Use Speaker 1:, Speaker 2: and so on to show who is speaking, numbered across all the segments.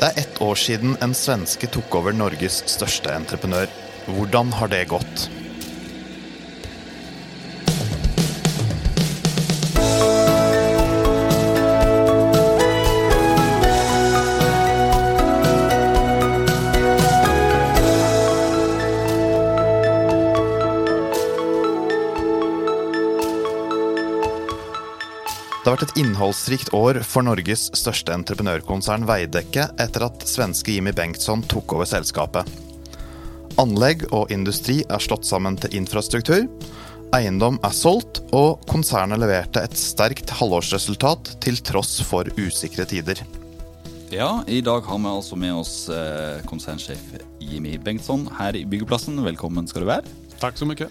Speaker 1: Det er ett år siden en svenske tok over Norges største entreprenør. Hvordan har det gått? Innholdsrikt år for Norges største entreprenørkonsern Veidekke etter at svenske Jimmy Bengtsson tok over selskapet. Anlegg og industri er slått sammen til infrastruktur. Eiendom er solgt, og konsernet leverte et sterkt halvårsresultat til tross for usikre tider.
Speaker 2: Ja, i dag har vi altså med oss eh, konsernsjef Jimmy Bengtsson her i byggeplassen. Velkommen skal du være.
Speaker 3: Tack så mycket.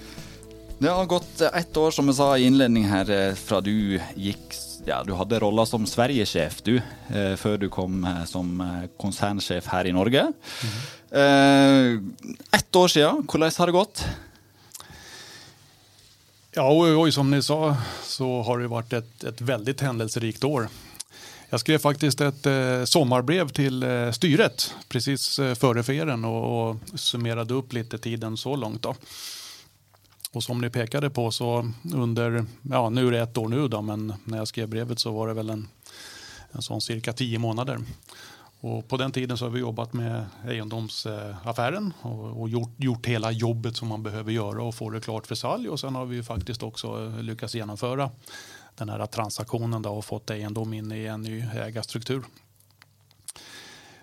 Speaker 2: Det har gått ett år, som jeg sa i innledning her, eh, fra du gikk Ja, du hadde rolla som Sverigesjef, du, eh, før du kom eh, som eh, koncernchef konsernsjef her i Norge. eh, ett år siden, hvordan har det gått?
Speaker 3: Ja, oj, oj, som ni sa så har det varit ett, ett väldigt händelserikt år. Jag skrev faktiskt ett eh, sommarbrev till eh, styret precis eh, före ferien och, och summerade upp lite tiden så långt. Då. Och som ni pekade på så under, ja nu är det ett år nu då, men när jag skrev brevet så var det väl en, en sån cirka tio månader. Och på den tiden så har vi jobbat med egendomsaffären och, och gjort, gjort hela jobbet som man behöver göra och få det klart för salg. Och sen har vi ju faktiskt också eh, lyckats genomföra den här transaktionen då och fått egendom in i en ny ägarstruktur.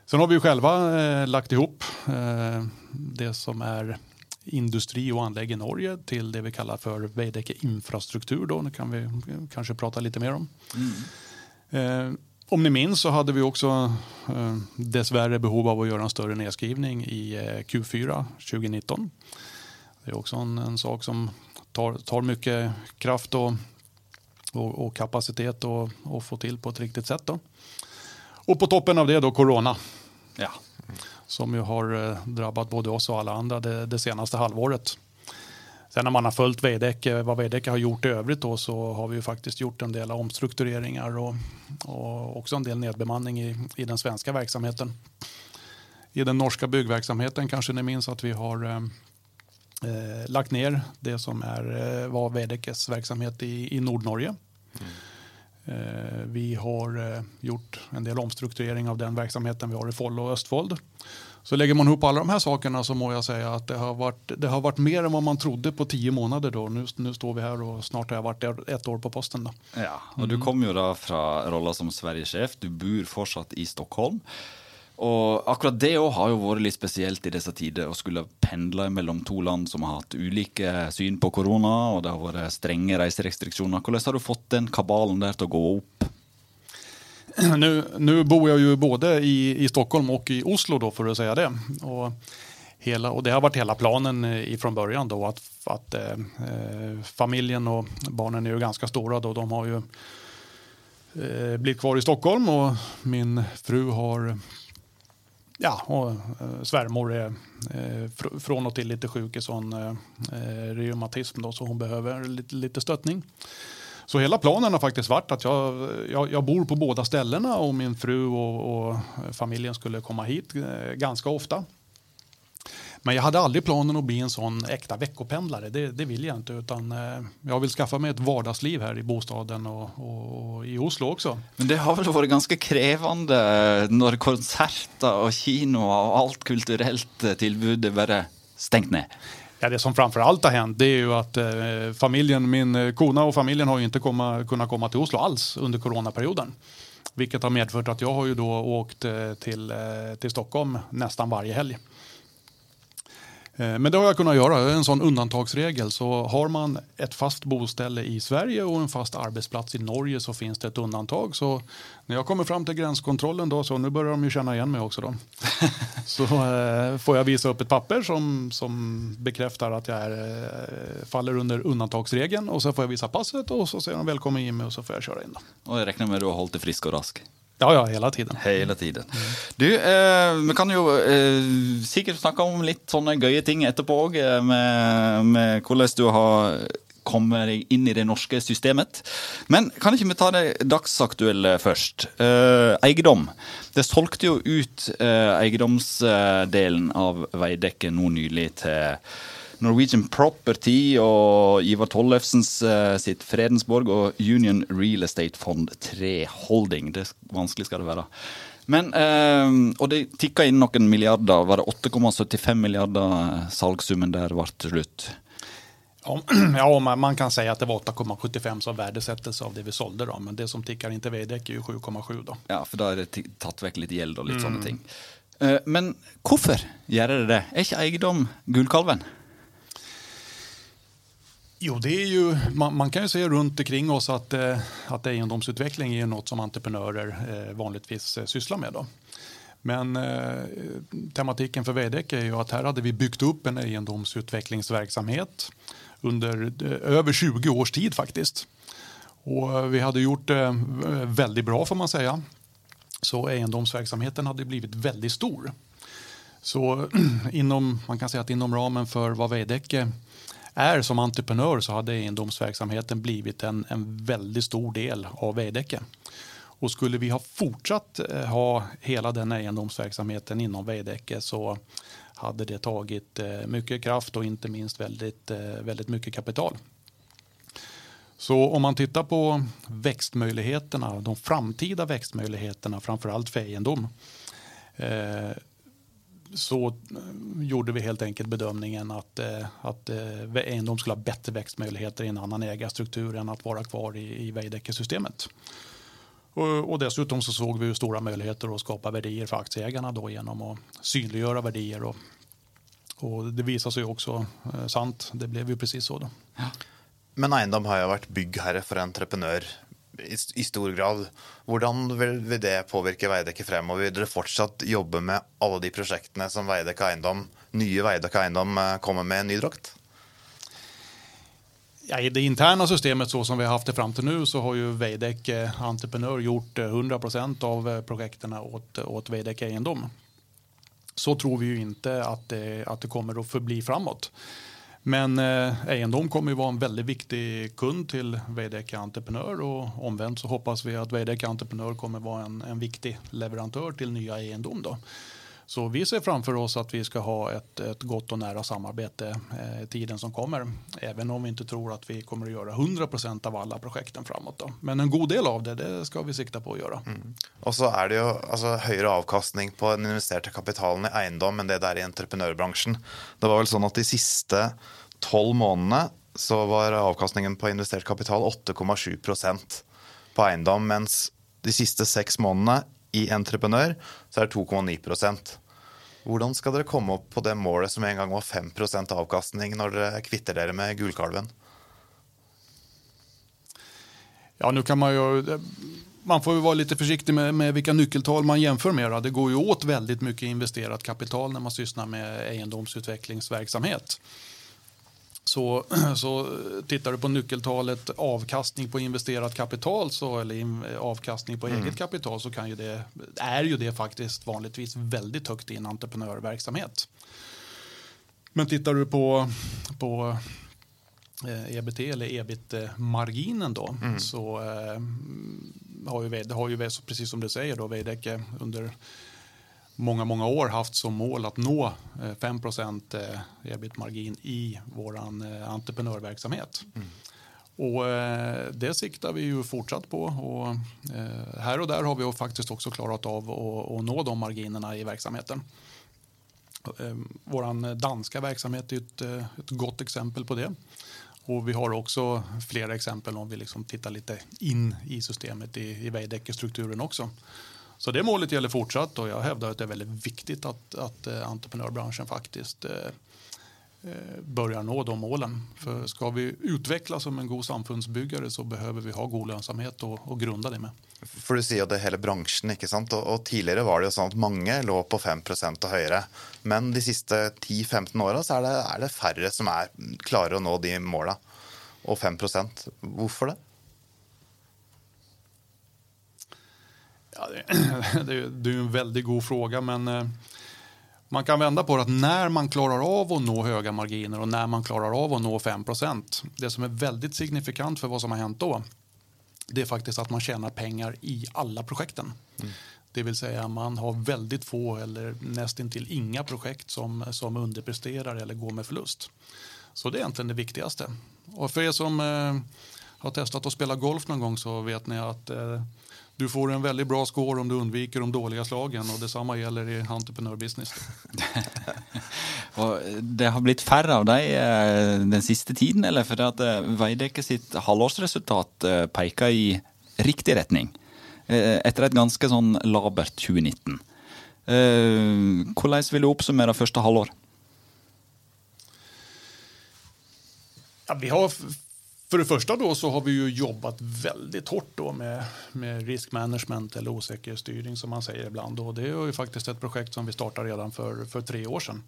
Speaker 3: Sen har vi själva eh, lagt ihop eh, det som är industri och anlägg i Norge till det vi kallar för Veidekke infrastruktur. Då. Det kan vi kanske prata lite mer om. Eh, om ni minns så hade vi också eh, dessvärre behov av att göra en större nedskrivning i eh, Q4 2019. Det är också en, en sak som tar, tar mycket kraft och, och, och kapacitet att få till på ett riktigt sätt. Då. Och på toppen av det då corona
Speaker 2: Ja
Speaker 3: som ju har eh, drabbat både oss och alla andra det, det senaste halvåret. Sen när man har följt Veidekke, eh, vad Veidekke har gjort i övrigt då, så har vi ju faktiskt gjort en del omstruktureringar och, och också en del nedbemanning i, i den svenska verksamheten. I den norska byggverksamheten kanske ni minns att vi har eh, eh lagt ner det som är, var Veidekkes verksamhet i, i Nordnorge. Mm. Vi har eh, gjort en del omstrukturering av den verksamheten vi har i Foll och Östfold. Så lägger man ihop alla de här sakerna så må jag säga att det har varit, det har varit mer än vad man trodde på tio månader. Då. Nu, nu står vi här och snart har jag varit ett år på posten. Då.
Speaker 2: Ja, og du kom jo da fra rolla som Sverigesjef. Du bor fortsatt i Stockholm. Og akkurat det òg har jo vært litt spesielt i disse tider, å skulle pendle mellom to land som har hatt ulike syn på korona, og det har vært strenge reiserestriksjoner. Hvordan har du fått den kabalen der til å gå opp?
Speaker 3: Nu, nu bor jag ju både i, i Stockholm och i Oslo då för att säga det. Och, hela, och det har varit hela planen eh, ifrån början då att, att eh, eh, familjen och barnen är ju ganska stora då. De har ju eh, blivit kvar i Stockholm och min fru har Ja, och eh, svärmor är eh, från och till lite sjuk i sån eh, eh, reumatism då, så hon behöver lite, lite stöttning. Så hela planen har faktiskt varit att jag, jag, jag bor på båda ställena och min fru och, och familjen skulle komma hit eh, ganska ofta. Men jag hade aldrig planen att bli en sån äkta veckopendlare. Det, det vill jag inte. Utan eh, jag vill skaffa mig ett vardagsliv här i bostaden och, och, och i Oslo också.
Speaker 2: Men det har vel vært ganske krevende når konserter og kinoer og alt kulturelt eh, tilbud er bare stengt ned.
Speaker 3: Ja, det som framför allt har hänt det är ju att eh, familjen, min eh, kona och familjen har ju inte komma, kunnat komma till Oslo alls under coronaperioden. Vilket har medfört att jag har ju då åkt eh, till, eh, till Stockholm nästan varje helg. Eh, Men det har jag kunnat göra, det är en sån undantagsregel. Så har man ett fast boställe i Sverige och en fast arbetsplats i Norge så finns det ett undantag. Så när jag kommer fram till gränskontrollen då, så nu börjar de ju känna igen mig också då. Så eh, får jag visa upp ett papper som, som bekräftar att jag är, eh, faller under undantagsregeln. Och så får jag visa passet och så säger de välkommen Jimmy och så får jag köra in. Då.
Speaker 2: Og jeg regner med du har holdt deg frisk og rask.
Speaker 3: Ja, ja, hela tiden.
Speaker 2: Hele tiden. Du, eh, vi kan jo eh, sikkert snakke om litt sånne gøye ting etterpå òg, med, med hvordan du har komme inn i det norske systemet. Men kan ikke vi ta det dagsaktuelle først? Eh, eiendom. Det solgte jo ut eh, eiendomsdelen av Veidekke nå nylig til Norwegian Property og Ivar Tollefsens uh, sitt Fredensborg og Union Real Estate Fond 3 Holding. Det vanskelig skal det være. Men, uh, og det tikka inn noen milliarder. Var det 8,75 milliarder salgssummen der ble til slutt?
Speaker 3: Ja, man, kan säga att det var 8,75 som värdesättelse av det vi sålde. Då, men det som tickar in till Veidekke är ju 7,7. Då.
Speaker 2: Ja, för då är det tatt vekk litt gjeld og litt mm. sånne ting. Men hvorfor gjør det det? Er ikke eiendom gullkalven?
Speaker 3: Jo, det är ju, man, man, kan ju se runt omkring oss att, eh, att egendomsutveckling är något som entreprenörer eh, vanligtvis eh, sysslar med. Då. Men eh, tematiken för Veidekke är ju att här hade vi byggt upp en egendomsutvecklingsverksamhet under eh, över 20 års tid faktiskt. Och vi hade gjort det eh, väldigt bra får man säga. Så egendomsverksamheten hade blivit väldigt stor. Så inom, man kan säga att inom ramen för vad Veidekke är som entreprenör så hade egendomsverksamheten blivit en, en väldigt stor del av Veidekke. Och skulle vi ha fortsatt eh, ha hela den egendomsverksamheten inom Veidekke så hade det tagit eh, mycket kraft och inte minst väldigt, eh, väldigt mycket kapital. Så om man tittar på växtmöjligheterna, de framtida växtmöjligheterna, framförallt för egendom, så eh, gjorde vi helt enkelt bedömningen att, eh, att eh, skulle ha bättre växtmöjligheter i en annan ägarstruktur än att vara kvar i, i Veidekke-systemet. Och, och, dessutom så såg vi stora möjligheter att skapa värdier för aktieägarna då genom att synliggöra värdier. Och, och det visade sig också eh, sant. Det blev ju precis så. Då.
Speaker 1: Men Eindom har ju varit byggherre för entreprenör i, stor grad. Hvordan vil, det påvirke Veidekke fremover? Vil dere fortsatt jobbe med alle de prosjektene som Veidekke Eiendom, nye Veidekke Eiendom eh, kommer med en ny drakt?
Speaker 3: Ja, I det interna systemet så som vi har haft det fram till nu så har ju Veidekke Entreprenör gjort eh, 100 procent av eh, projekten åt, åt Veidekke Egendom. Så tror vi ju inte att det, att det kommer att förbli framåt. Men eh, egendom kommer ju vara en väldigt viktig kund till Veidekke Entreprenör och omvänt så hoppas vi att Veidekke Entreprenör kommer vara en, en viktig leverantör till nya egendom. Då. Så vi ser framför oss att vi ska ha ett, ett gott och nära samarbete eh, tiden som kommer. Även om vi inte tror att vi kommer att göra 100% av alla projekten framåt. Då. Men en god del av det, det ska vi sikta på att göra. Mm.
Speaker 1: Och så är det ju alltså, högre avkastning på den investerade kapitalen i egendom än det där i entreprenörbranschen. Det var väl så att de sista 12 månaderna så var avkastningen på investerat kapital 8,7 på egendom, medan de sista sex månaderna i entreprenør så er det 2,9 Hvordan skal dere komme opp på det målet som en gang var 5% avkastning, når dere kvitter dere med gullkalven?
Speaker 3: Ja, nu kan man ju... Man får vara lite försiktig med, med vilka nyckeltal man jämför med. Det går ju åt väldigt mycket investerat kapital när man sysslar med egendomsutvecklingsverksamhet. Så, så tittar du på nyckeltalet avkastning på investerat kapital så, eller avkastning på mm. eget kapital så kan ju det, är ju det faktiskt vanligtvis väldigt högt i en entreprenörverksamhet. Men tittar du på, på eh, EBT eller ebit-marginen då mm. så eh, har ju, har ju precis som du säger då Veidekke under många, många år haft som mål att nå 5 eh, eh, ebit-margin i vår eh, entreprenörverksamhet. Mm. Och det siktar vi ju fortsatt på och här och där har vi faktiskt också klarat av att, nå de marginerna i verksamheten. Vår danska verksamhet är ett, ett gott exempel på det. Och vi har också flera exempel om vi liksom tittar lite in i systemet i, i Veidekke-strukturen också. Så det målet gäller fortsatt och jag hävdar att det är väldigt viktigt att, att eh, entreprenörbranschen faktiskt eh, eh, börjar nå de målen. För ska vi utvecklas som en god samfundsbyggare så behöver vi ha god lönsamhet och, och grunda det med.
Speaker 1: För du säger att det är hela branschen, inte sant? Och, och tidigare var det ju så att många låg på 5% och högre. Men de sista 10-15 åren så är det, är det färre som är klara att nå de målen. Och 5 Varför det?
Speaker 3: Ja, det, det, det är en väldigt god fråga, men eh, Man kan vända på det att när man klarar av att nå höga marginer och när man klarar av att nå 5% det som är väldigt signifikant för vad som har hänt då, det är faktiskt att man tjänar pengar i alla projekten. Mm. Det vill säga man har väldigt få eller nästintill inga projekt som, som underpresterar eller går med förlust. Så det är egentligen det viktigaste. Och för er som eh, har testat att spela golf någon gång så vet ni att eh, du får en väldigt bra score om du undviker de dåliga slagen och detsamma gäller i entreprenörbusiness.
Speaker 2: det har blivit färre av dig eh, den sista tiden, eller? För att eh, Veidekke sitt halvårsresultat eh, pekar i riktig retning efter ett ganska sånn labert 2019. Hvordan vil du oppsummere første halvår?
Speaker 3: Ja, vi har för det första då så har vi ju jobbat väldigt hårt då med, med risk management eller osäkerhetsstyrning som man säger ibland. Och det är ju faktiskt ett projekt som vi startade redan för, för tre år sedan.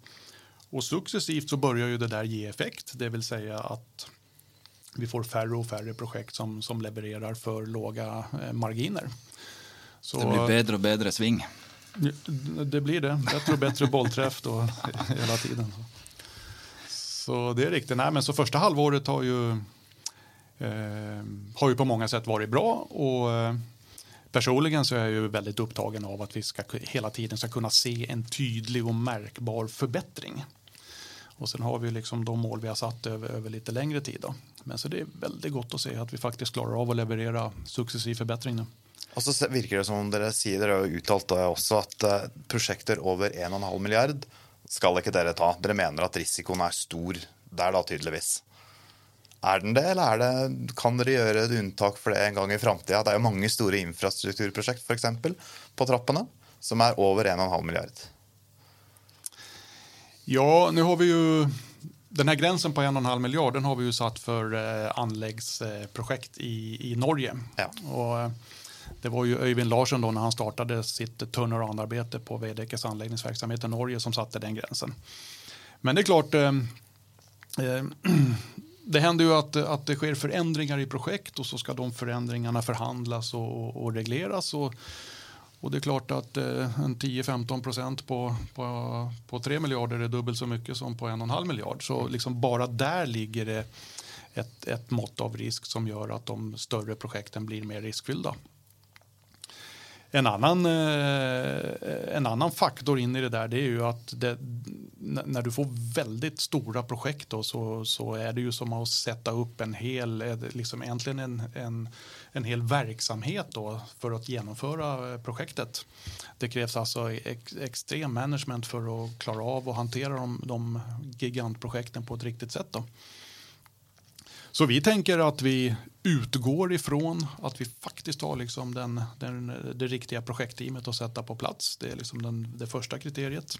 Speaker 3: Och successivt så börjar ju det där ge effekt, det vill säga att vi får färre och färre projekt som, som levererar för låga eh, marginer.
Speaker 2: Så, det blir bättre och bättre sving.
Speaker 3: Det blir det. Bättre och bättre bollträff då hela tiden. Så det är riktigt. Nej, men så första halvåret har ju Eh, har ju på många sätt varit bra. Och, eh, personligen så är jag ju väldigt upptagen av att vi ska, hela tiden ska kunna se en tydlig och märkbar förbättring. Och sen har vi liksom de mål vi har satt över, över lite längre tid. Då. Men så det är väldigt gott att se att vi faktiskt klarar av att leverera successiv förbättring nu.
Speaker 1: Och så verkar det som om dere sier, dere har uttalt också att uh, eh, prosjekter over 1,5 miljard skal ikke dere ta. Dere mener att risikoen är stor der, da, tydeligvis. Er den det, eller er det, kan dere gjøre et unntak for det en gang i framtida? Det er jo mange store infrastrukturprosjekt for eksempel, på trappene som är över 1,5 miljard.
Speaker 3: Ja, nu har vi ju den här gränsen på 1,5 miljard den har vi ju satt för eh, anläggsprojekt i, i Norge. Ja. Och, eh, det var ju Öyvind Larsson då när han startade sitt turnaround-arbete på Veidekkes anläggningsverksamhet i Norge som satte den gränsen. Men det är klart, eh, eh det händer ju att, att det sker förändringar i projekt och så ska de förändringarna förhandlas och, och regleras. Och, och det är klart att eh, en 10-15 procent på, på, på 3 miljarder är dubbelt så mycket som på 1,5 miljard. Så liksom bara där ligger det ett, ett mått av risk som gör att de större projekten blir mer riskfyllda. En annan, eh, en annan faktor in i det där det är ju att det, när du får väldigt stora projekt då, så, så är det ju som att sätta upp en hel, eh, liksom egentligen en, en, en hel verksamhet då för att genomföra eh, projektet. Det krävs alltså ex, extrem management för att klara av och hantera de, de gigantprojekten på ett riktigt sätt. Då. Så vi tänker att vi utgår ifrån att vi faktiskt har liksom den, den, det riktiga projektteamet att sätta på plats. Det är liksom den, det första kriteriet.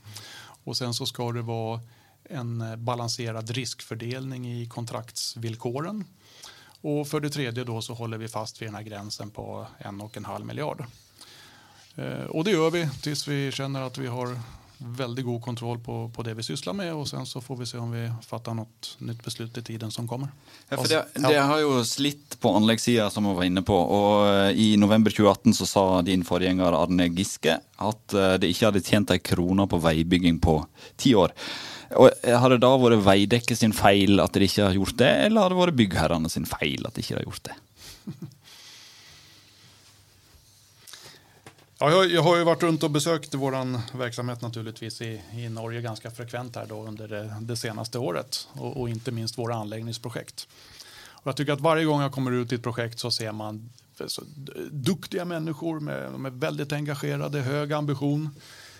Speaker 3: Och sen så ska det vara en balanserad riskfördelning i kontraktsvillkoren. Och för det tredje då så håller vi fast vid den här gränsen på en och en halv miljard. Eh, och det gör vi tills vi känner att vi har väldigt god kontroll på, på det vi sysslar med och sen så får vi se om vi fattar något nytt beslut i tiden som kommer.
Speaker 2: Ja, för det, det har ju slitt på anläggssidan som vi var inne på och eh, i november 2018 så sa din föregångare Arne Giske att eh, det inte hade tjänat en krona på vägbygging på tio år. Och eh, har det då varit Veidekke sin fel att det inte har gjort det eller har det varit byggherrarna sin fel att det inte har gjort det?
Speaker 3: Ja, jag, jag, har ju varit runt och besökt vår verksamhet naturligtvis i, i Norge ganska frekvent här då under det, det senaste året och, och, inte minst våra anläggningsprojekt. Och jag tycker att varje gång jag kommer ut i ett projekt så ser man så duktiga människor med, med väldigt engagerade, hög ambition.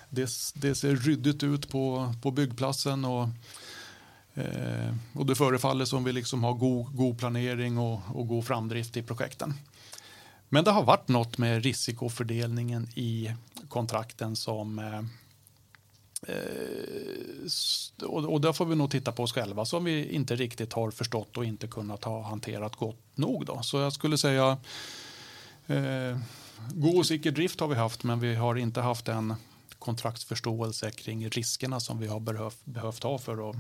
Speaker 3: Det, det ser ryddigt ut på, på byggplatsen och, eh, och det förefaller som vi liksom har god, god planering och, och god framdrift i projekten. Men det har varit något med riskofördelningen i kontrakten som eh, eh, och, där får vi nog titta på oss själva som vi inte riktigt har förstått och inte kunnat ha hanterat gott nog. Då. Så jag skulle säga eh, god och säker drift har vi haft men vi har inte haft en kontraktsförståelse kring riskerna som vi har behövt, behövt ha för att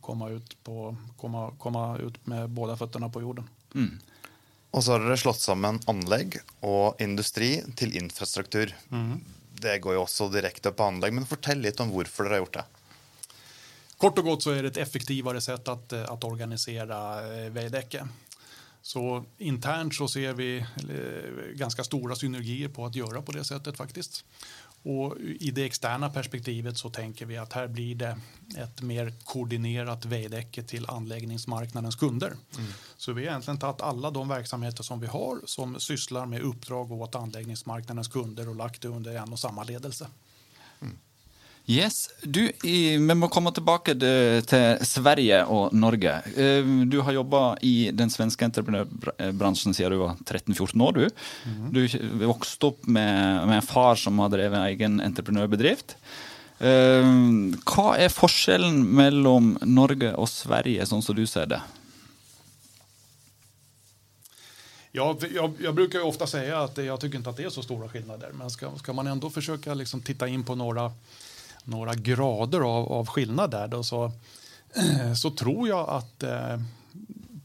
Speaker 3: komma ut, på, komma, komma ut med båda fötterna på jorden. Mm.
Speaker 1: Och så har dere slått sammen anlegg och industri till infrastruktur. Mm. det går ju också direkt på anlegg, Men fortell lite om varför dere har gjort det.
Speaker 3: Kort och gott så är det ett effektivare sätt att, att organisera eh, Veidekke. Så internt så ser vi ganska stora synergier på att göra på det sättet faktiskt. Och I det externa perspektivet så tänker vi att här blir det ett mer koordinerat Veidekke till anläggningsmarknadens kunder. Mm. Så vi har egentligen tagit alla de verksamheter som vi har som sysslar med uppdrag åt anläggningsmarknadens kunder och lagt det under en och samma ledelse.
Speaker 2: Yes. Du, vi må komme tilbake til Sverige og Norge. Eh, du har jobba i den svenske entreprenørbransjen siden du var 13-14 år. Du mm. Du vokste opp med, med, en far som har drevet en egen entreprenørbedrift. Eh, hva er forskjellen mellom Norge og Sverige, sånn som du ser det?
Speaker 3: Ja, jag, jag, brukar ofta säga att jag tycker inte att det är så stora skillnader. Men ska, ska man ändå försöka liksom titta in på några några grader av, av skillnad där då, så, så tror jag att eh,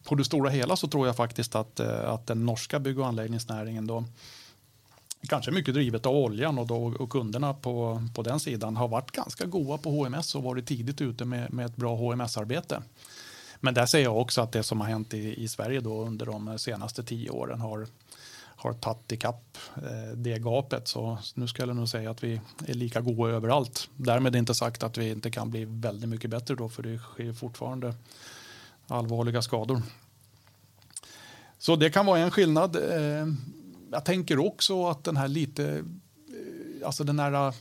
Speaker 3: på det stora hela så tror jag faktiskt att, eh, att den norska bygg och anläggningsnäringen då kanske mycket drivet av oljan och, då, och kunderna på, på den sidan har varit ganska goa på HMS och varit tidigt ute med, med ett bra HMS-arbete. Men där säger jag också att det som har hänt i, i Sverige då under de senaste tio åren har, har tagit ikapp eh, det gapet. Så nu skulle jag nog säga att vi är lika goda överallt. Därmed inte sagt att vi inte kan bli väldigt mycket bättre då, för det sker fortfarande allvarliga skador. Så det kan vara en skillnad. Eh, jag tänker också att den här lite, eh, alltså den här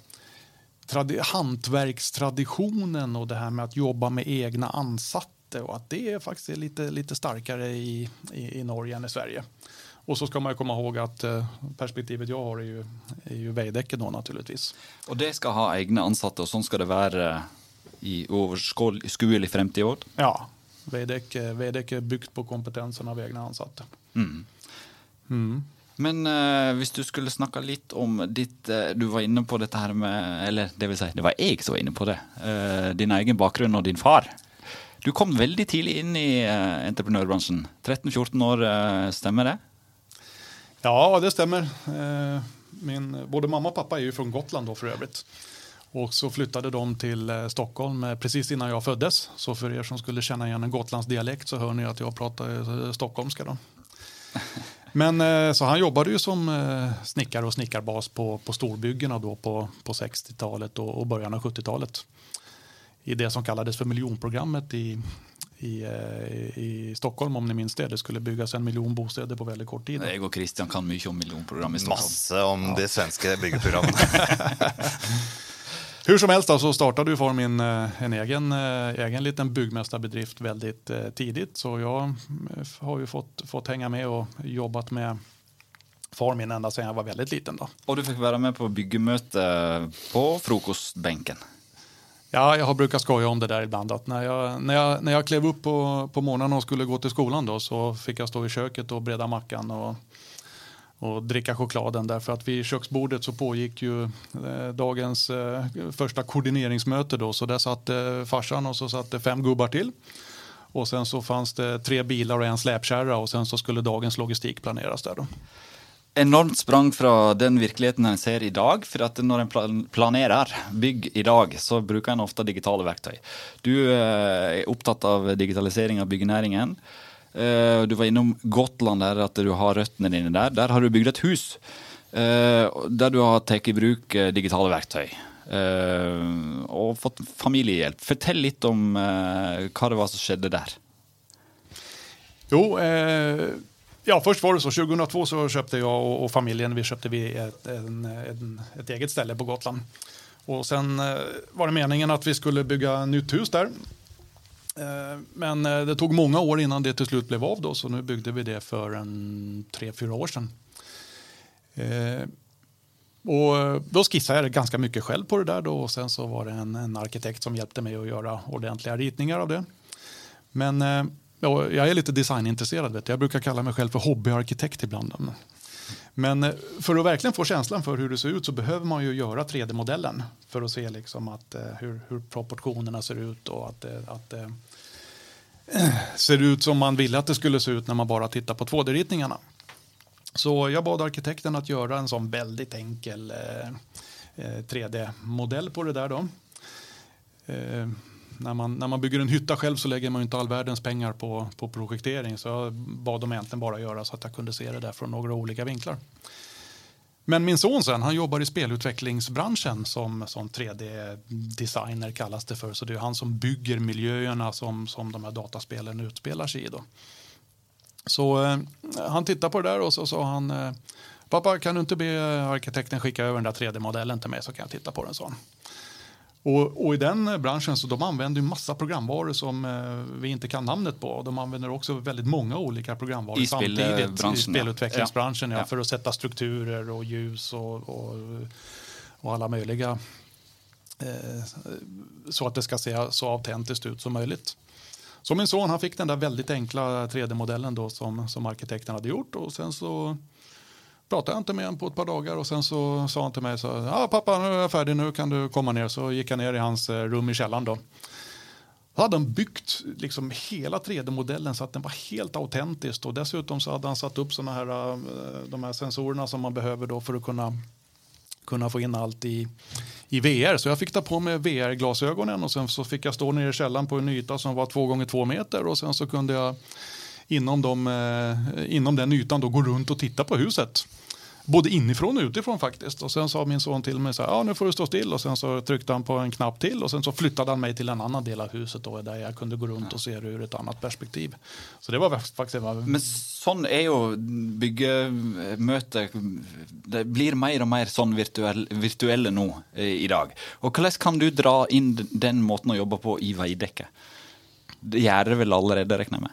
Speaker 3: hantverkstraditionen och det här med att jobba med egna ansatte och att det är faktiskt lite, lite starkare i, i, i Norge än i Sverige. Och så ska man komma ihåg att eh, perspektivet jag har är ju, är ju Veidekke då naturligtvis.
Speaker 2: Och det ska ha egna ansatte och så ska det vara i överskuelig framtid?
Speaker 3: Ja, Veidekke, Veidekke är byggt på kompetensen av egna ansatte. Mm.
Speaker 2: Mm. Men uh, hvis du skulle snacka lite om ditt uh, Du var inne på dette her med Eller det vill säga, det var jag som var inne på det. Uh, din egen bakgrund och din far. Du kom väldigt tidigt in i uh, entreprenörbranschen. 13-14 år, stämmer det?
Speaker 3: Ja, det stämmer. Eh, min, både mamma och pappa är ju från Gotland då för övrigt. Och så flyttade de till eh, Stockholm eh, precis innan jag föddes. Så för er som skulle känna igen en Gotlands dialekt så hör ni att jag pratar stockholmska. Då. Men så han jobbade ju som snickare och snickarbas på, på storbyggena då på, på 60-talet och, och början av 70-talet. I det som kallades för miljonprogrammet i, i, eh, i Stockholm om ni minns det. Det skulle byggas en miljon bostäder på väldigt kort tid.
Speaker 2: Jag och Christian kan mycket om miljonprogram i Stockholm.
Speaker 1: Massa om ja. det svenska byggeprogrammet.
Speaker 3: Hur som helst så startade ju far min eh, en egen, eh, egen liten byggmästarbedrift väldigt tidigt. Så jag har ju fått, fått hänga med och jobbat med far min ända sedan jag var väldigt liten. Då.
Speaker 2: Och du fick vara med på byggemöte på frukostbänken?
Speaker 3: Ja, jag har brukat skoja om det där ibland. Att när, jag, när, jag, när jag klev upp på, på morgonen och skulle gå till skolan då, så fick jag stå i köket och breda mackan och, och dricka chokladen. Därför att vid köksbordet så pågick ju eh, dagens eh, första koordineringsmöte. Då, så där satt eh, farsan och så satt det fem gubbar till. Och sen så fanns det tre bilar och en släpkärra och sen så skulle dagens logistik planeras där. Då
Speaker 2: enormt sprang från den verkligheten en ser idag, för att när man planerar, planerer bygg idag så brukar en ofta digitala verktyg. Du eh, är upptatt av digitalisering av byggnäringen. Eh, du var inom Gotland, där, att du har rötterna inne där. Där har du byggt ett hus eh, där du har tagit i bruk digitala verktyg. och fått familjehjälp. Fortell lite om vad det var som skedde där.
Speaker 3: Jo, eh Ja, först var det så. 2002 så köpte jag och, och familjen vi köpte vi ett, en, en, ett eget ställe på Gotland. Och sen eh, var det meningen att vi skulle bygga nytt hus där. Eh, men eh, det tog många år innan det till slut blev av då, så nu byggde vi det för en tre, fyra år sedan. Eh, och eh, då skissade jag ganska mycket själv på det där då, och sen så var det en, en arkitekt som hjälpte mig att göra ordentliga ritningar av det. Men jag är lite designintresserad. Vet du. Jag brukar kalla mig själv för hobbyarkitekt ibland. Men eh, för att verkligen få känslan för hur det ser ut så behöver man ju göra 3D-modellen för att se liksom att, eh, hur, hur proportionerna ser ut och att, eh, att det ser ut som man ville att det skulle se ut när man bara tittar på 2D-ritningarna. Så jag bad arkitekten att göra en sån väldigt enkel 3D-modell på det där. Då. När, man, när man bygger en hytta själv så lägger man inte all världens pengar på, på projektering. Så jag bad dem egentligen bara göra så att jag kunde se det där från några olika vinklar. Men min son sen, han jobbar i spelutvecklingsbranschen som, som 3D-designer kallas det för. Så det är han som bygger miljöerna som, som de här dataspelen utspelar sig i. Då. Så eh, han tittade på det där och så sa han eh, Pappa, kan du inte be arkitekten skicka över den där 3D-modellen till mig så kan jag titta på den, så. Och, och, i den branschen så de använder ju massa programvaror som eh, vi inte kan namnet på. De använder också väldigt många olika programvaror
Speaker 2: I
Speaker 3: samtidigt i spelutvecklingsbranschen ja. Ja, för att sätta strukturer och ljus och, och, och alla möjliga eh, så att det ska se så autentiskt ut som möjligt. Så min son han fick den där väldigt enkla 3D-modellen då som, som arkitekten hade gjort och sen så pratade jag inte med honom på ett par dagar och sen så sa han till mig så ja pappa nu är jag färdig nu kan du komma ner så gick jag ner i hans eh, rum i källaren då. Då hade han byggt liksom hela 3D-modellen så att den var helt autentisk och dessutom så hade han satt upp såna här, eh, de här sensorerna som man behöver då för att kunna kunna få in allt i, i VR. Så jag fick ta på mig VR-glasögonen och sen så fick jag stå nere i källaren på en yta som var två gånger två meter och sen så kunde jag inom, de, eh, inom den ytan då gå runt och titta på huset. Både inifrån och utifrån faktiskt. Och sen sa min son till mig så här, ja nu får du stå still. Och sen så tryckte han på en knapp till och sen så flyttade han mig till en annan del av huset då, där jag kunde gå runt och se det ur ett annat perspektiv. Så det var faktiskt... Var...
Speaker 2: Men sån är ju byggemöte, det blir mer och mer sån virtuell, virtuella nu eh, idag. Och hur kan du dra in den måten att jobba på i Veidekke? Det gör det väl allerede, räknar med?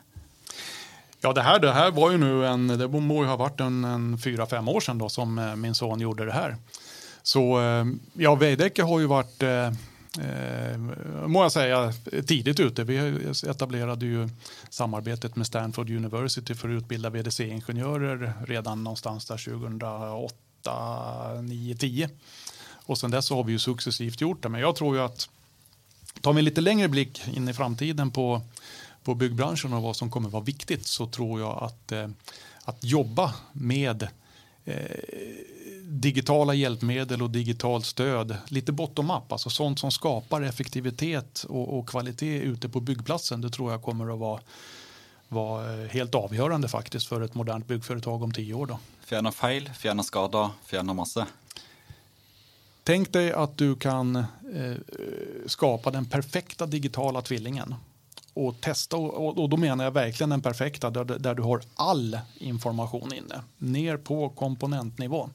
Speaker 3: Ja, det här, det här var ju nu en, det må ju ha varit en, en fyra, fem år sedan då som eh, min son gjorde det här. Så eh, ja, Veidekke har ju varit, eh, eh, må jag säga, tidigt ute. Vi etablerade ju samarbetet med Stanford University för att utbilda VDC-ingenjörer redan någonstans där 2008, 9, 10. Och sen dess har vi ju successivt gjort det. Men jag tror ju att tar vi en lite längre blick in i framtiden på på byggbranschen och vad som kommer vara viktigt så tror jag att, eh, att jobba med eh, digitala hjälpmedel och digitalt stöd, lite bottom-up, alltså sånt som skapar effektivitet och, och, kvalitet ute på byggplatsen, det tror jag kommer att vara, vara helt avgörande faktiskt för ett modernt byggföretag om tio år. Då.
Speaker 2: Fjärna fel, fjärna skada, fjärna massa.
Speaker 3: Tänk dig att du kan eh, skapa den perfekta digitala tvillingen och testa. Och, och då menar jag verkligen den perfekta där, där du har all information inne. Ner på komponentnivå.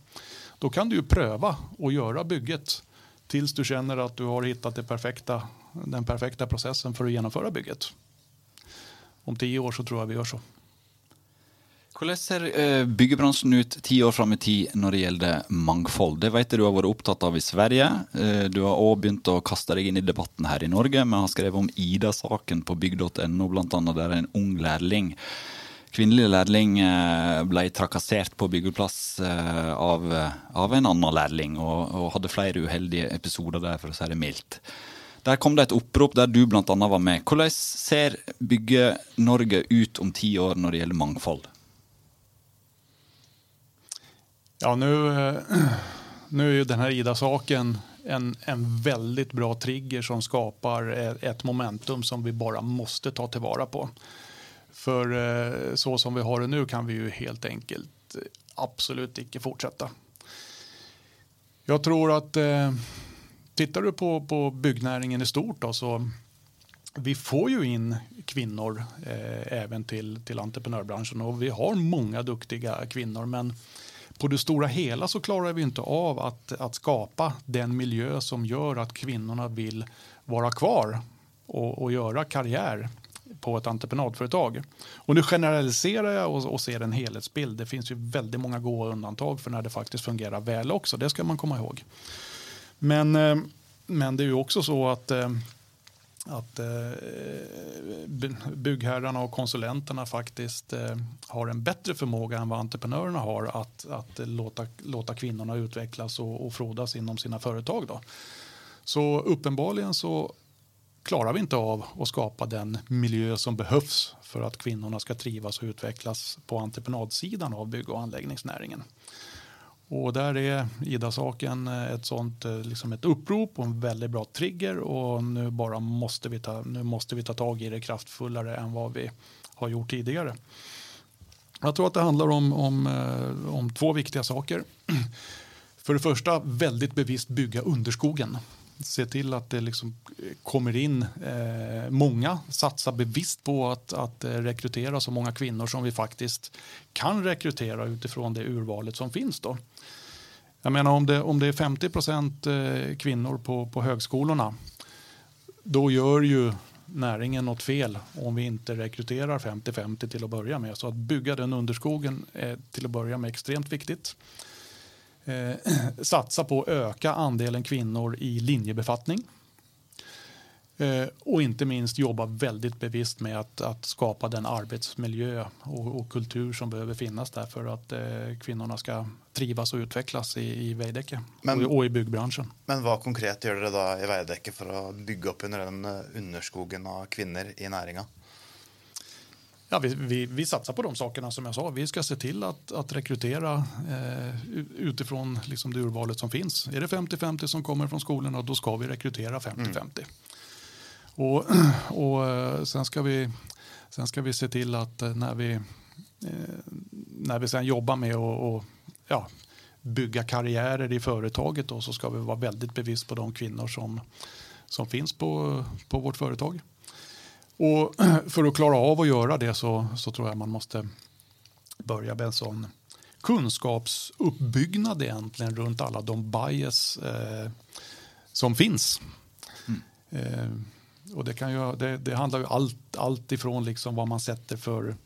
Speaker 3: Då kan du ju pröva och göra bygget tills du känner att du har hittat det perfekta, den perfekta processen för att genomföra bygget. Om tio år så tror jag vi gör så.
Speaker 2: Hvordan ser byggbranschen eh, byggebransjen ut ti år fram i tid når det gjelder mangfold? Det vet jeg du har vært opptatt av i Sverige. Eh, du har òg begynt å kaste deg inn i debatten her i Norge. Vi har skrevet om Ida-saken på bygg.no, bl.a. der en ung lærling kvinnelig lærling blev eh, ble trakassert på byggeplass av, av en annen lærling, og, og, hadde flere uheldige episoder der, for å si det mildt. Der kom det et opprop der du bl.a. var med. Hvordan ser Bygge-Norge ut om ti år når det gjelder mangfold?
Speaker 3: Ja, nu, eh, nu är ju den här Ida-saken en, en väldigt bra trigger som skapar ett momentum som vi bara måste ta tillvara på. För eh, så som vi har det nu kan vi ju helt enkelt eh, absolut icke fortsätta. Jag tror att tittar du på, på byggnäringen i stort då, så vi får ju in kvinnor eh, även till, till entreprenörbranschen och vi har många duktiga kvinnor men på det stora hela så klarar vi inte av att, att skapa den miljö som gör att kvinnorna vill vara kvar och, och göra karriär på ett entreprenadföretag. Och nu generaliserar jag och, och, ser en helhetsbild. Det finns ju väldigt många goda undantag för när det faktiskt fungerar väl också. Det ska man komma ihåg. Men, eh, men det är ju också så att eh, att eh, byggherrarna och konsulenterna faktiskt eh, har en bättre förmåga än vad entreprenörerna har att, att låta, låta kvinnorna utvecklas och, och frodas inom sina företag. Då. Så uppenbarligen så klarar vi inte av att skapa den miljö som behövs för att kvinnorna ska trivas och utvecklas på entreprenadsidan av bygg och anläggningsnäringen. Och där är Ida-saken eh, ett sånt eh, liksom ett upprop och en väldigt bra trigger och nu bara måste vi ta, nu måste vi ta tag i det kraftfullare än vad vi har gjort tidigare. Jag tror att det handlar om, om, eh, om två viktiga saker. För det första väldigt bevisst bygga underskogen se till att det liksom kommer in eh, många, satsa bevisst på att, att rekrytera så många kvinnor som vi faktiskt kan rekrytera utifrån det urvalet som finns. Då. Jag menar om det, om det är 50 procent eh, kvinnor på, på högskolorna då gör ju näringen något fel om vi inte rekryterar 50-50 till att börja med. Så att bygga den underskogen är till att börja med extremt viktigt eh, satsa på att öka andelen kvinnor i linjebefattning. Eh, och inte minst jobba väldigt bevisst med att, att skapa den arbetsmiljö och, och, kultur som behöver finnas där för att eh, kvinnorna ska trivas och utvecklas i, i Veidekke och, och, i byggbranschen.
Speaker 1: Men vad konkret gör det då i Veidekke för att bygga upp under den eh, underskogen av kvinnor i näringen?
Speaker 3: Ja, vi, vi, vi, satsar på de sakerna som jag sa. Vi ska se till att, att rekrytera eh, utifrån liksom det urvalet som finns. Är det 50-50 som kommer från skolorna då ska vi rekrytera 50-50. Mm. Och, och eh, sen, ska vi, sen ska vi se till att eh, när vi, eh, när vi sen jobbar med att ja, bygga karriärer i företaget då, så ska vi vara väldigt bevisst på de kvinnor som, som finns på, på vårt företag. Och för att klara av att göra det så, så tror jag man måste börja med en sån kunskapsuppbyggnad egentligen runt alla de bias eh, som finns. Mm. Eh, och det, kan ju, det, det, handlar ju allt, allt ifrån liksom vad man sätter för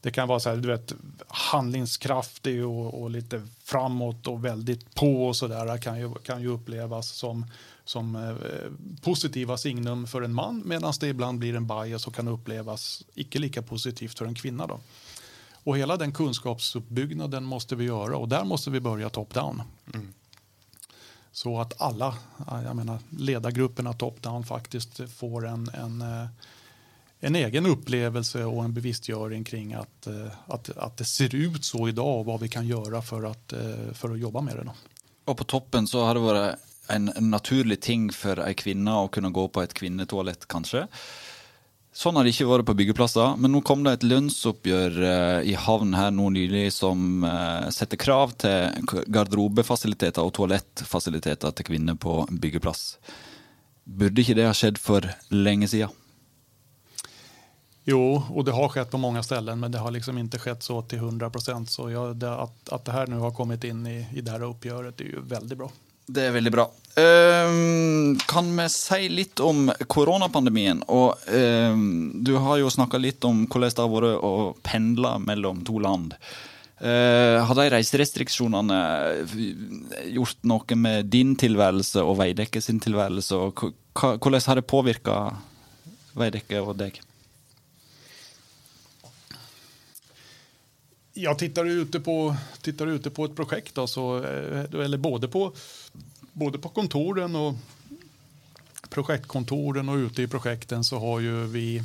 Speaker 3: det kan vara så här, du vet, handlingskraftig och, och lite framåt och väldigt på och så där kan ju, kan ju upplevas som som eh, positiva signum för en man medan det ibland blir en bias och kan upplevas icke lika positivt för en kvinna. Då. Och hela den kunskapsuppbyggnaden måste vi göra och där måste vi börja top-down. Mm. Så att alla, jag menar ledargrupperna top-down faktiskt får en, en, eh, en egen upplevelse och en bevisstgöring kring att, eh, att, att det ser ut så idag och vad vi kan göra för att, eh, för att jobba med det. Då.
Speaker 2: Och på toppen så har det varit en, naturlig ting för en kvinna att kunna gå på ett kvinnetoalett, kanske. Sånn har det ikke vært på byggeplasser, men nå kom det et lønnsoppgjør eh, i havn her nå nylig som eh, setter krav til garderobefasiliteter og toalettfasiliteter til kvinner på byggeplass. Burde ikke det ha skjedd for lenge siden?
Speaker 3: Jo, och det har skett på många ställen, men det har liksom inte skett så till 100 procent. Så jag, det, att, att det här nu har kommit in i, i det här uppgöret är ju väldigt bra.
Speaker 2: Det er veldig bra. Uh, kan vi si litt om koronapandemien? Og uh, ehm, du har jo snakka litt om hvordan det har vært å pendle mellom to land. Uh, har de reiserestriksjonene eh, gjort noe med din tilværelse og Veidekke sin tilværelse? Og hvordan har det påvirka Veidekke og deg?
Speaker 3: Jag tittar ute på, tittar ute på ett projekt, då, så, eh, eller både på, både på kontoren och projektkontoren och ute i projekten så har ju vi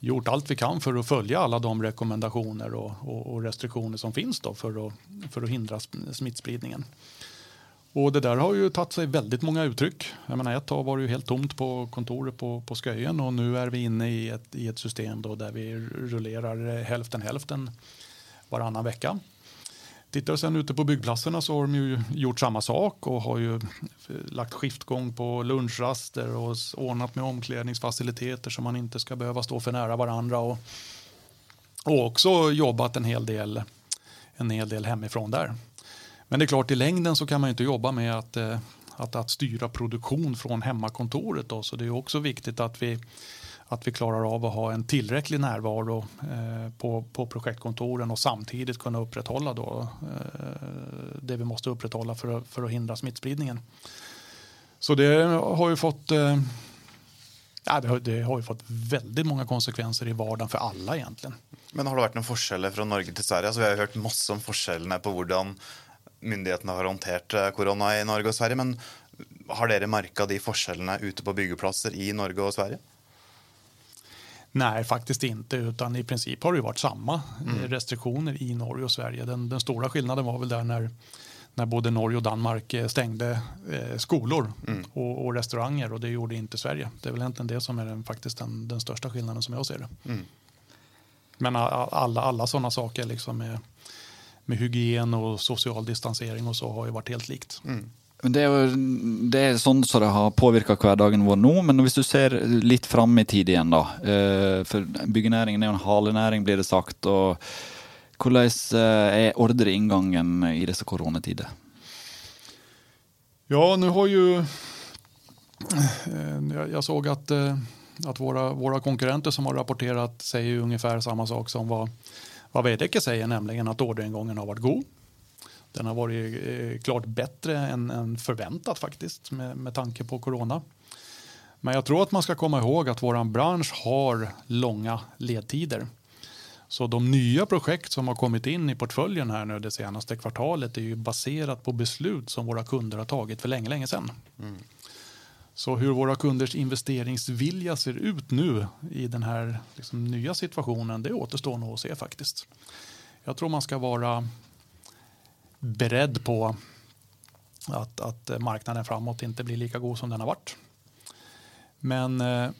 Speaker 3: gjort allt vi kan för att följa alla de rekommendationer och, och, och restriktioner som finns då för, att, för att hindra smittspridningen. Och det där har ju tagit sig väldigt många uttryck. Jag menar, ett tag var det ju helt tomt på kontoret på, på Sköjen och nu är vi inne i ett, i ett system då där vi rullerar hälften hälften varannan vecka. Tittar sen ute på byggplatserna så har de ju gjort samma sak och har ju lagt skiftgång på lunchraster och ordnat med omklädningsfaciliteter så man inte ska behöva stå för nära varandra. Och, och också jobbat en hel, del, en hel del hemifrån där. Men det är klart, i längden så kan man inte jobba med att, eh, att, att styra produktion från hemmakontoret. Då, så det är också viktigt att vi att vi klarar av att ha en tillräcklig närvaro eh, på, på projektkontoren och samtidigt kunna upprätthålla då, eh, det vi måste upprätthålla för, att, för att hindra smittspridningen. Så det har ju fått eh, Ja, det, har, det har ju fått väldigt många konsekvenser i vardagen för alla egentligen.
Speaker 1: Men har det varit några skillnader från Norge till Sverige? Alltså, vi har hört massor om skillnaderna på hur myndigheterna har hanterat corona eh, i Norge och Sverige. Men har ni märkt de skillnaderna ute på byggplatser i Norge och Sverige?
Speaker 3: Nej, faktiskt inte. Utan i princip har det varit samma mm. restriktioner i Norge och Sverige. Den, den, stora skillnaden var väl där när, när både Norge och Danmark eh, stängde eh, skolor mm. och, och, restauranger och det gjorde inte Sverige. Det är väl egentligen det som är den, faktiskt den, den största skillnaden som jag ser det. Mm. Men alla, alla sådana saker liksom med, med hygien och social distansering och så har ju varit helt likt. Mm.
Speaker 2: Det er, jo, det er sånn som det har påvirka hverdagen vår nå, men hvis du ser litt fram i tid igjen, da. Eh, for byggenæringen er jo en halenæring, blir det sagt. og Hvordan eh, er ordreinngangen i disse koronatider?
Speaker 3: Ja, nu har ju... Eh, jag såg att, att våra, våra konkurrenter som har rapporterat säger ungefär samma sak som vad, vad Veidekke säger, nämligen att orderingången har varit god. Den har varit eh, klart bättre än, än förväntat faktiskt med, med tanke på corona. Men jag tror att man ska komma ihåg att vår bransch har långa ledtider. Så de nya projekt som har kommit in i portföljen här nu det senaste kvartalet är ju baserat på beslut som våra kunder har tagit för länge, länge sedan. Mm. Så hur våra kunders investeringsvilja ser ut nu i den här liksom, nya situationen, det återstår nog att se faktiskt. Jag tror man ska vara beredd på att, att marknaden framåt inte blir lika god som den har varit. Men eh,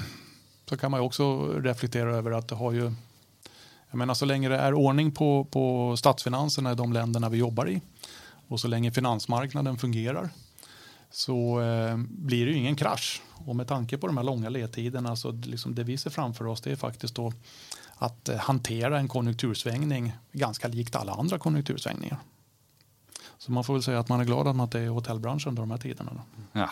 Speaker 3: så kan man också reflektera över att det har ju jag menar, så länge det är ordning på, på statsfinanserna i de länderna vi jobbar i och så länge finansmarknaden fungerar så eh, blir det ju ingen krasch. Och med tanke på de här långa ledtiderna så liksom det vi ser framför oss det är faktiskt då att eh, hantera en konjunktursvängning ganska likt alla andra konjunktursvängningar. Så man får väl säga att man är glad att man inte är i hotellbranschen under de här tiderna.
Speaker 2: Ja.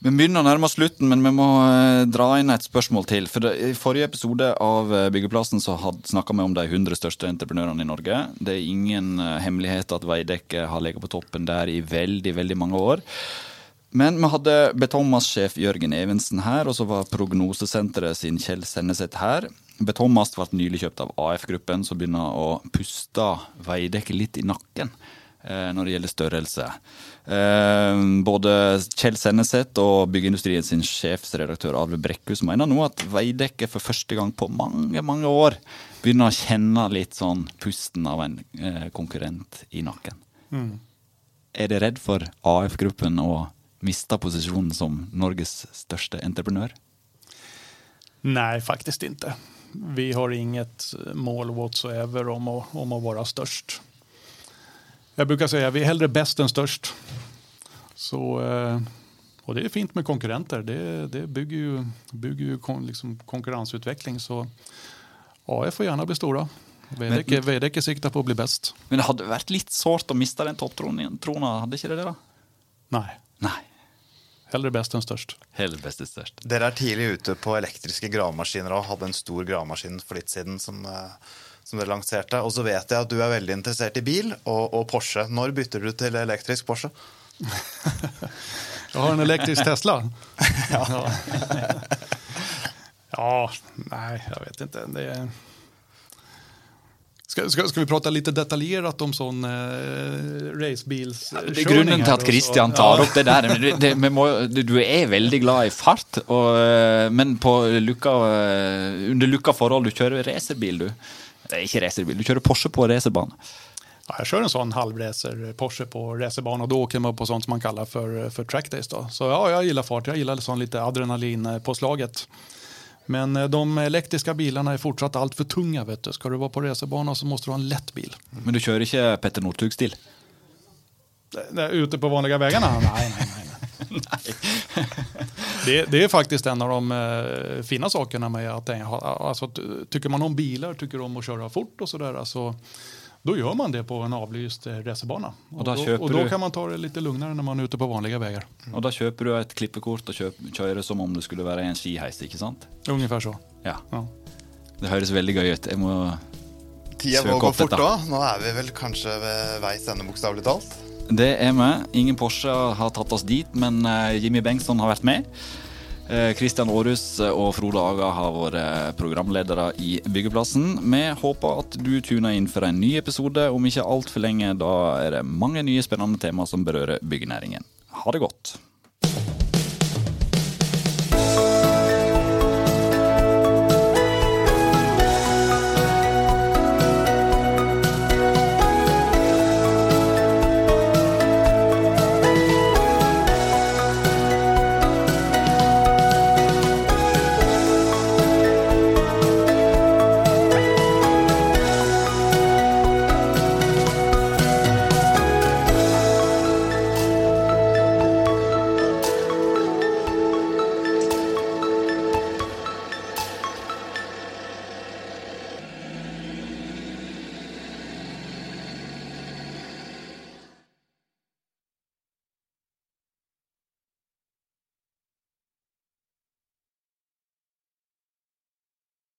Speaker 2: Vi begynner å nærme oss slutten, men vi må eh, dra inn et spørsmål til. For det, I forrige episode av eh, Byggeplassen så snakka vi om de 100 største entreprenørene i Norge. Det er ingen eh, hemlighet hemmelighet at Veidekke har ligget på toppen der i veldig, veldig mange år. Men vi hadde Betongmast-sjef Jørgen Evensen her, og så var Prognosesenteret sin Kjell Senneset her. Betongmast ble nylig kjøpt av AF-gruppen, som begynner å puste Veidekke litt i nakken eh, når det gjelder størrelse. Eh, både Kjell Senneset og byggeindustrien sin sjefsredaktør Arve Brekkhus mener nå at Veidekke for første gang på mange, mange år begynner å kjenne litt sånn pusten av en eh, konkurrent i nakken. Mm. Er det redd for AF-gruppen å miste posisjonen som Norges største entreprenør?
Speaker 3: Nej, faktiskt inte vi har inget mål whatsoever om att, om att vara störst. Jag brukar säga att vi är hellre bäst än störst. Så, eh, och det är fint med konkurrenter. Det, det bygger ju, bygger ju kon, liksom konkurrensutveckling. Så AF får gärna bli stora. Veidekke siktar på att bli bäst.
Speaker 2: Men det hade varit lite svårt att mista den topptrona, hade inte det det? Då?
Speaker 3: Nej.
Speaker 2: Nej.
Speaker 3: Heller best enn størst.
Speaker 2: Heller best enn størst.
Speaker 1: Dere er tidlig ute på elektriske gravemaskiner og hadde en stor gravemaskin for litt siden som, eh, som, dere lanserte. Og så vet jeg at du er veldig interessert i bil og, og Porsche. Når bytter du til elektrisk Porsche?
Speaker 3: jeg har en elektrisk Tesla. ja. ja, nej, jag vet inte. Det är... Ska, ska, ska, vi prata lite detaljerat om sån eh, racebils ja,
Speaker 2: Det är grunden till att Christian tar ja. upp det där. Det, det, må, du är väldigt glad i fart, och, eh, men på lucka, eh, under lucka förhåll, du kör racerbil du. Nej, inte racerbil, du kör Porsche på racerbana.
Speaker 3: Ja, jag kör en sån halvracer Porsche på racerbana och då åker man på sånt som man kallar för, för trackdays. Då. Så ja, jag gillar fart, jag gillar sån lite adrenalin på slaget. Men eh, de elektriska bilarna är fortsatt allt för tunga. Vet du. Ska du vara på racerbana så måste du ha en lätt bil.
Speaker 2: Men du kör inte Petter Northug-stil?
Speaker 3: Ute på vanliga vägarna? nej, nej, nej. nej. det, det, är faktiskt en av de eh, fina sakerna med att alltså, tycker man om bilar, tycker om att köra fort och sådär. Alltså, då gör man det på en avlyst eh, racerbana. Och, då, och då, kan man ta det lite lugnare när man är ute på vanliga vägar.
Speaker 2: Mm. Och då köper du ett klippekort och köp, kör det som om det skulle vara en skiheis, inte sant?
Speaker 3: Ungefär så.
Speaker 2: Ja. ja. Det hörs väldigt gøy ut. Jag må
Speaker 1: Tida må gå fort da. Nå er vi vel kanskje ved veis ende, bokstavelig talt.
Speaker 2: Det är med. Ingen Porsche har tagit oss dit, men eh, Jimmy Bengtsson har varit med. Eh, Kristian Aarhus og Frode Aga har vært eh, programledere i Byggeplassen. Vi håper at du tuner inn for en ny episode om ikke altfor lenge. Da er det mange nye spennende tema som berører byggenæringen. Ha det godt.